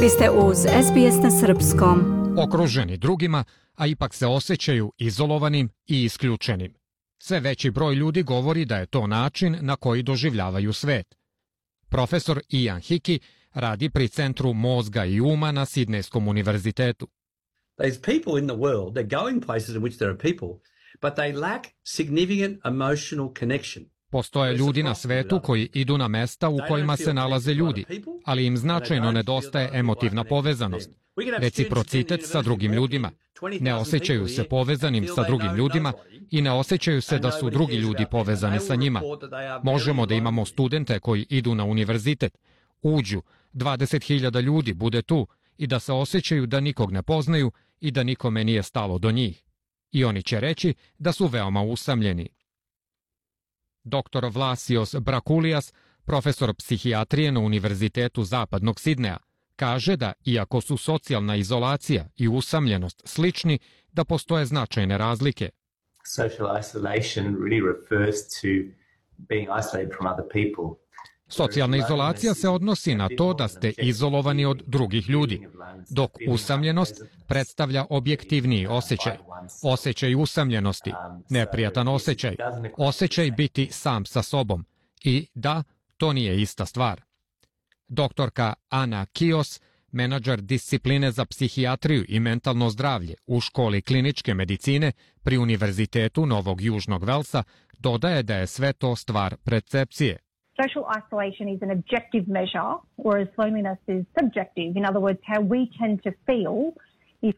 Vi ste uz SBS na Srpskom. Okruženi drugima, a ipak se osjećaju izolovanim i isključenim. Sve veći broj ljudi govori da je to način na koji doživljavaju svet. Profesor Ian Hickey radi pri Centru mozga i uma na Sidnejskom univerzitetu. There's people in the world, they're going places in which there are people, but they lack significant emotional connection. Postoje ljudi na svetu koji idu na mesta u kojima se nalaze ljudi, ali im značajno nedostaje emotivna povezanost, reciprocitet sa drugim ljudima. Ne osjećaju se povezanim sa drugim ljudima i ne osjećaju se da su drugi ljudi povezani sa njima. Možemo da imamo studente koji idu na univerzitet, uđu, 20.000 ljudi bude tu i da se osjećaju da nikog ne poznaju i da nikome nije stalo do njih. I oni će reći da su veoma usamljeni. Dr. Vlasios Brakulijas, profesor psihijatrije na Univerzitetu Zapadnog Sidneja, kaže da, iako su socijalna izolacija i usamljenost slični, da postoje značajne razlike. Social isolation really refers to being isolated from other people. Socijalna izolacija se odnosi na to da ste izolovani od drugih ljudi, dok usamljenost predstavlja objektivniji osjećaj, osjećaj usamljenosti, neprijatan osjećaj, osjećaj biti sam sa sobom. I da, to nije ista stvar. Doktorka Ana Kios, menadžer discipline za psihijatriju i mentalno zdravlje u školi kliničke medicine pri Univerzitetu Novog Južnog Velsa, dodaje da je sve to stvar percepcije. Social isolation is an objective measure, whereas loneliness is subjective. In other words, how we tend to feel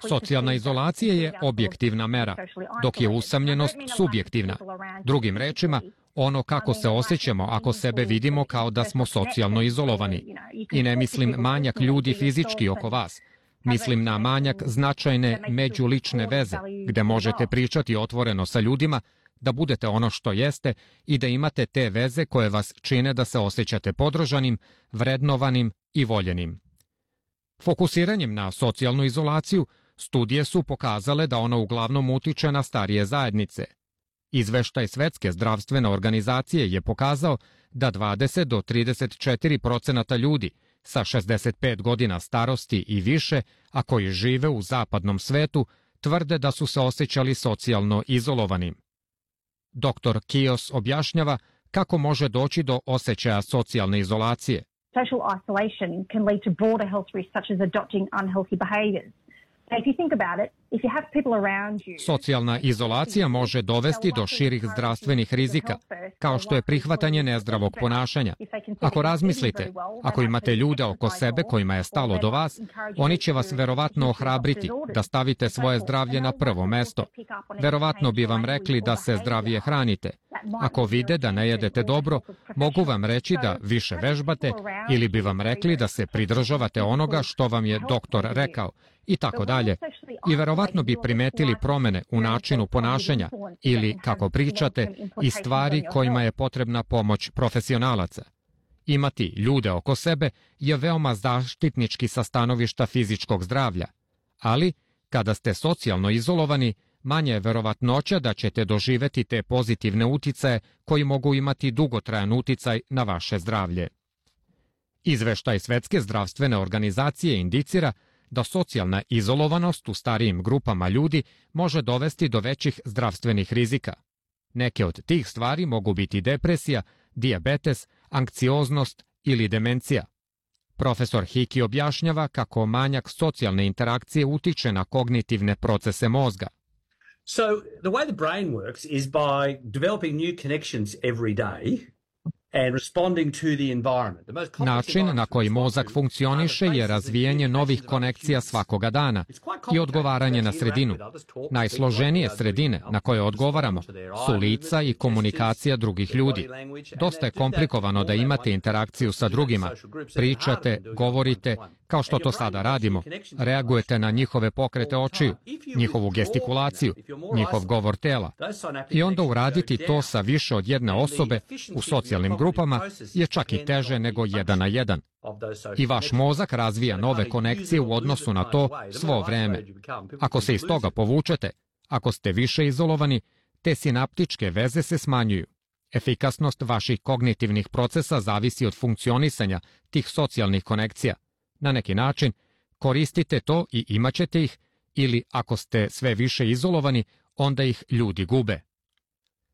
Socijalna izolacija je objektivna mera, dok je usamljenost subjektivna. Drugim rečima, ono kako se osjećamo ako sebe vidimo kao da smo socijalno izolovani. I ne mislim manjak ljudi fizički oko vas. Mislim na manjak značajne međulične veze, gde možete pričati otvoreno sa ljudima da budete ono što jeste i da imate te veze koje vas čine da se osjećate podržanim, vrednovanim i voljenim. Fokusiranjem na socijalnu izolaciju, studije su pokazale da ona uglavnom utiče na starije zajednice. Izveštaj Svetske zdravstvene organizacije je pokazao da 20 do 34 procenata ljudi sa 65 godina starosti i više, a koji žive u zapadnom svetu, tvrde da su se osjećali socijalno izolovanim. Dr. Kios objašnjava kako može doći do osjećaja socijalne izolacije. Social isolation can lead to broader health risks such as adopting unhealthy behaviours. Socijalna izolacija može dovesti do širih zdravstvenih rizika, kao što je prihvatanje nezdravog ponašanja. Ako razmislite, ako imate ljude oko sebe kojima je stalo do vas, oni će vas verovatno ohrabriti da stavite svoje zdravlje na prvo mesto. Verovatno bi vam rekli da se zdravije hranite. Ako vide da ne jedete dobro, mogu vam reći da više vežbate ili bi vam rekli da se pridržavate onoga što vam je doktor rekao i tako dalje. I verovatno bi primetili promene u načinu ponašanja ili, kako pričate, i stvari kojima je potrebna pomoć profesionalaca. Imati ljude oko sebe je veoma zaštitnički sa stanovišta fizičkog zdravlja, ali kada ste socijalno izolovani, manje je verovatnoća da ćete doživeti te pozitivne uticaje koji mogu imati dugotrajan uticaj na vaše zdravlje. Izveštaj Svetske zdravstvene organizacije indicira da socijalna izolovanost u starijim grupama ljudi može dovesti do većih zdravstvenih rizika. Neke od tih stvari mogu biti depresija, diabetes, ankcioznost ili demencija. Profesor Hiki objašnjava kako manjak socijalne interakcije utiče na kognitivne procese mozga. So the way the brain works is by developing new connections every day Način na koji mozak funkcioniše je razvijanje novih konekcija svakoga dana i odgovaranje na sredinu. Najsloženije sredine na koje odgovaramo su lica i komunikacija drugih ljudi. Dosta je komplikovano da imate interakciju sa drugima, pričate, govorite, kao što to sada radimo, reagujete na njihove pokrete očiju, njihovu gestikulaciju, njihov govor tela. I onda uraditi to sa više od jedne osobe u socijalnim grupama je čak i teže nego jedan na jedan. I vaš mozak razvija nove konekcije u odnosu na to svo vreme. Ako se iz toga povučete, ako ste više izolovani, te sinaptičke veze se smanjuju. Efikasnost vaših kognitivnih procesa zavisi od funkcionisanja tih socijalnih konekcija. Na neki način, Koristite to i imaćete ih, ili ako ste sve više izolovani, onda ih ljudi gube.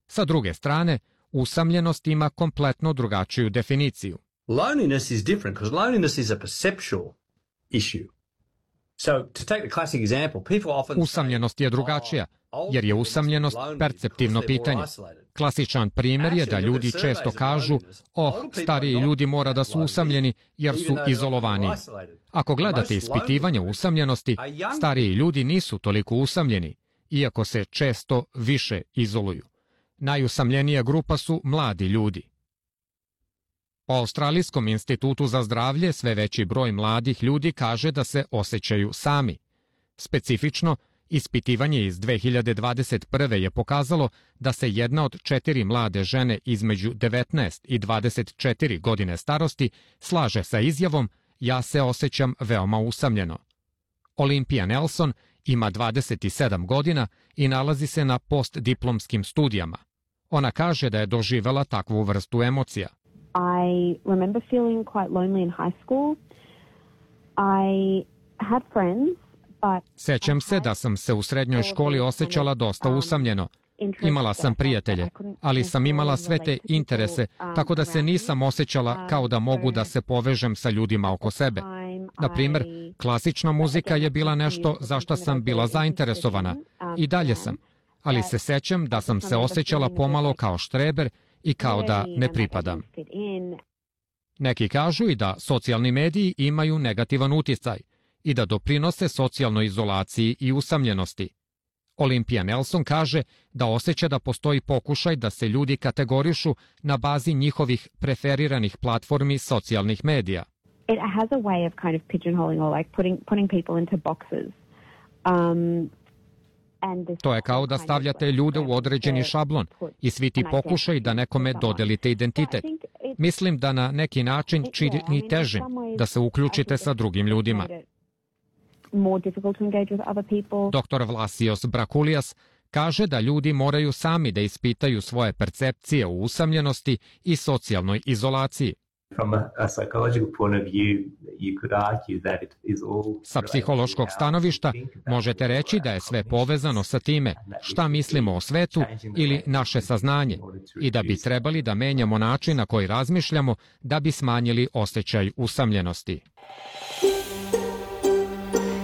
Sa druge strane, usamljenost ima kompletno drugačiju definiciju. Loneliness is different because loneliness is a perceptual issue. So, to take the classic example, people often Usamljenost je drugačija, "Oh, jer je usamljenost perceptivno pitanje. isolated." Klasičan primjer je da ljudi često kažu, oh, stariji ljudi mora da su usamljeni jer su isolated. Ako gledate ispitivanje usamljenosti, stariji ljudi nisu toliko usamljeni, iako se često više izoluju. Najusamljenija grupa su mladi ljudi. Po Australijskom institutu za zdravlje sve veći broj mladih ljudi kaže da se osjećaju sami. Specifično, ispitivanje iz 2021. je pokazalo da se jedna od četiri mlade žene između 19 i 24 godine starosti slaže sa izjavom ja se osjećam veoma usamljeno. Olimpija Nelson ima 27 godina i nalazi se na postdiplomskim studijama. Ona kaže da je doživela takvu vrstu emocija. I remember feeling quite lonely in high school. I had friends, Sećam se da sam se u srednjoj školi osjećala dosta usamljeno. Imala sam prijatelje, ali sam imala sve te interese, tako da se nisam osjećala kao da mogu da se povežem sa ljudima oko sebe. Na primer, klasična muzika je bila nešto za što sam bila zainteresovana i dalje sam, ali se sećam da sam se osjećala pomalo kao štreber i kao da ne pripadam. Neki kažu i da socijalni mediji imaju negativan uticaj i da doprinose socijalnoj izolaciji i usamljenosti. Olimpija Nelson kaže da osjeća da postoji pokušaj da se ljudi kategorišu na bazi njihovih preferiranih platformi socijalnih medija. it has a way of kind of pigeonholing or like putting putting people into boxes. Um, To je kao da stavljate ljude u određeni šablon i svi ti pokušaj da nekome dodelite identitet. Mislim da na neki način čini težim da se uključite sa drugim ljudima. More difficult to engage with other people. Dr. Vlasios Brakulijas kaže da ljudi moraju sami da ispitaju svoje percepcije o usamljenosti i socijalnoj izolaciji. From a, a psychological point of view, you could argue that it is all Sa psihološkog stanovišta možete reći da je sve povezano sa time šta mislimo o svetu ili naše saznanje i da bi trebali da menjamo način na koji razmišljamo da bi smanjili osjećaj usamljenosti.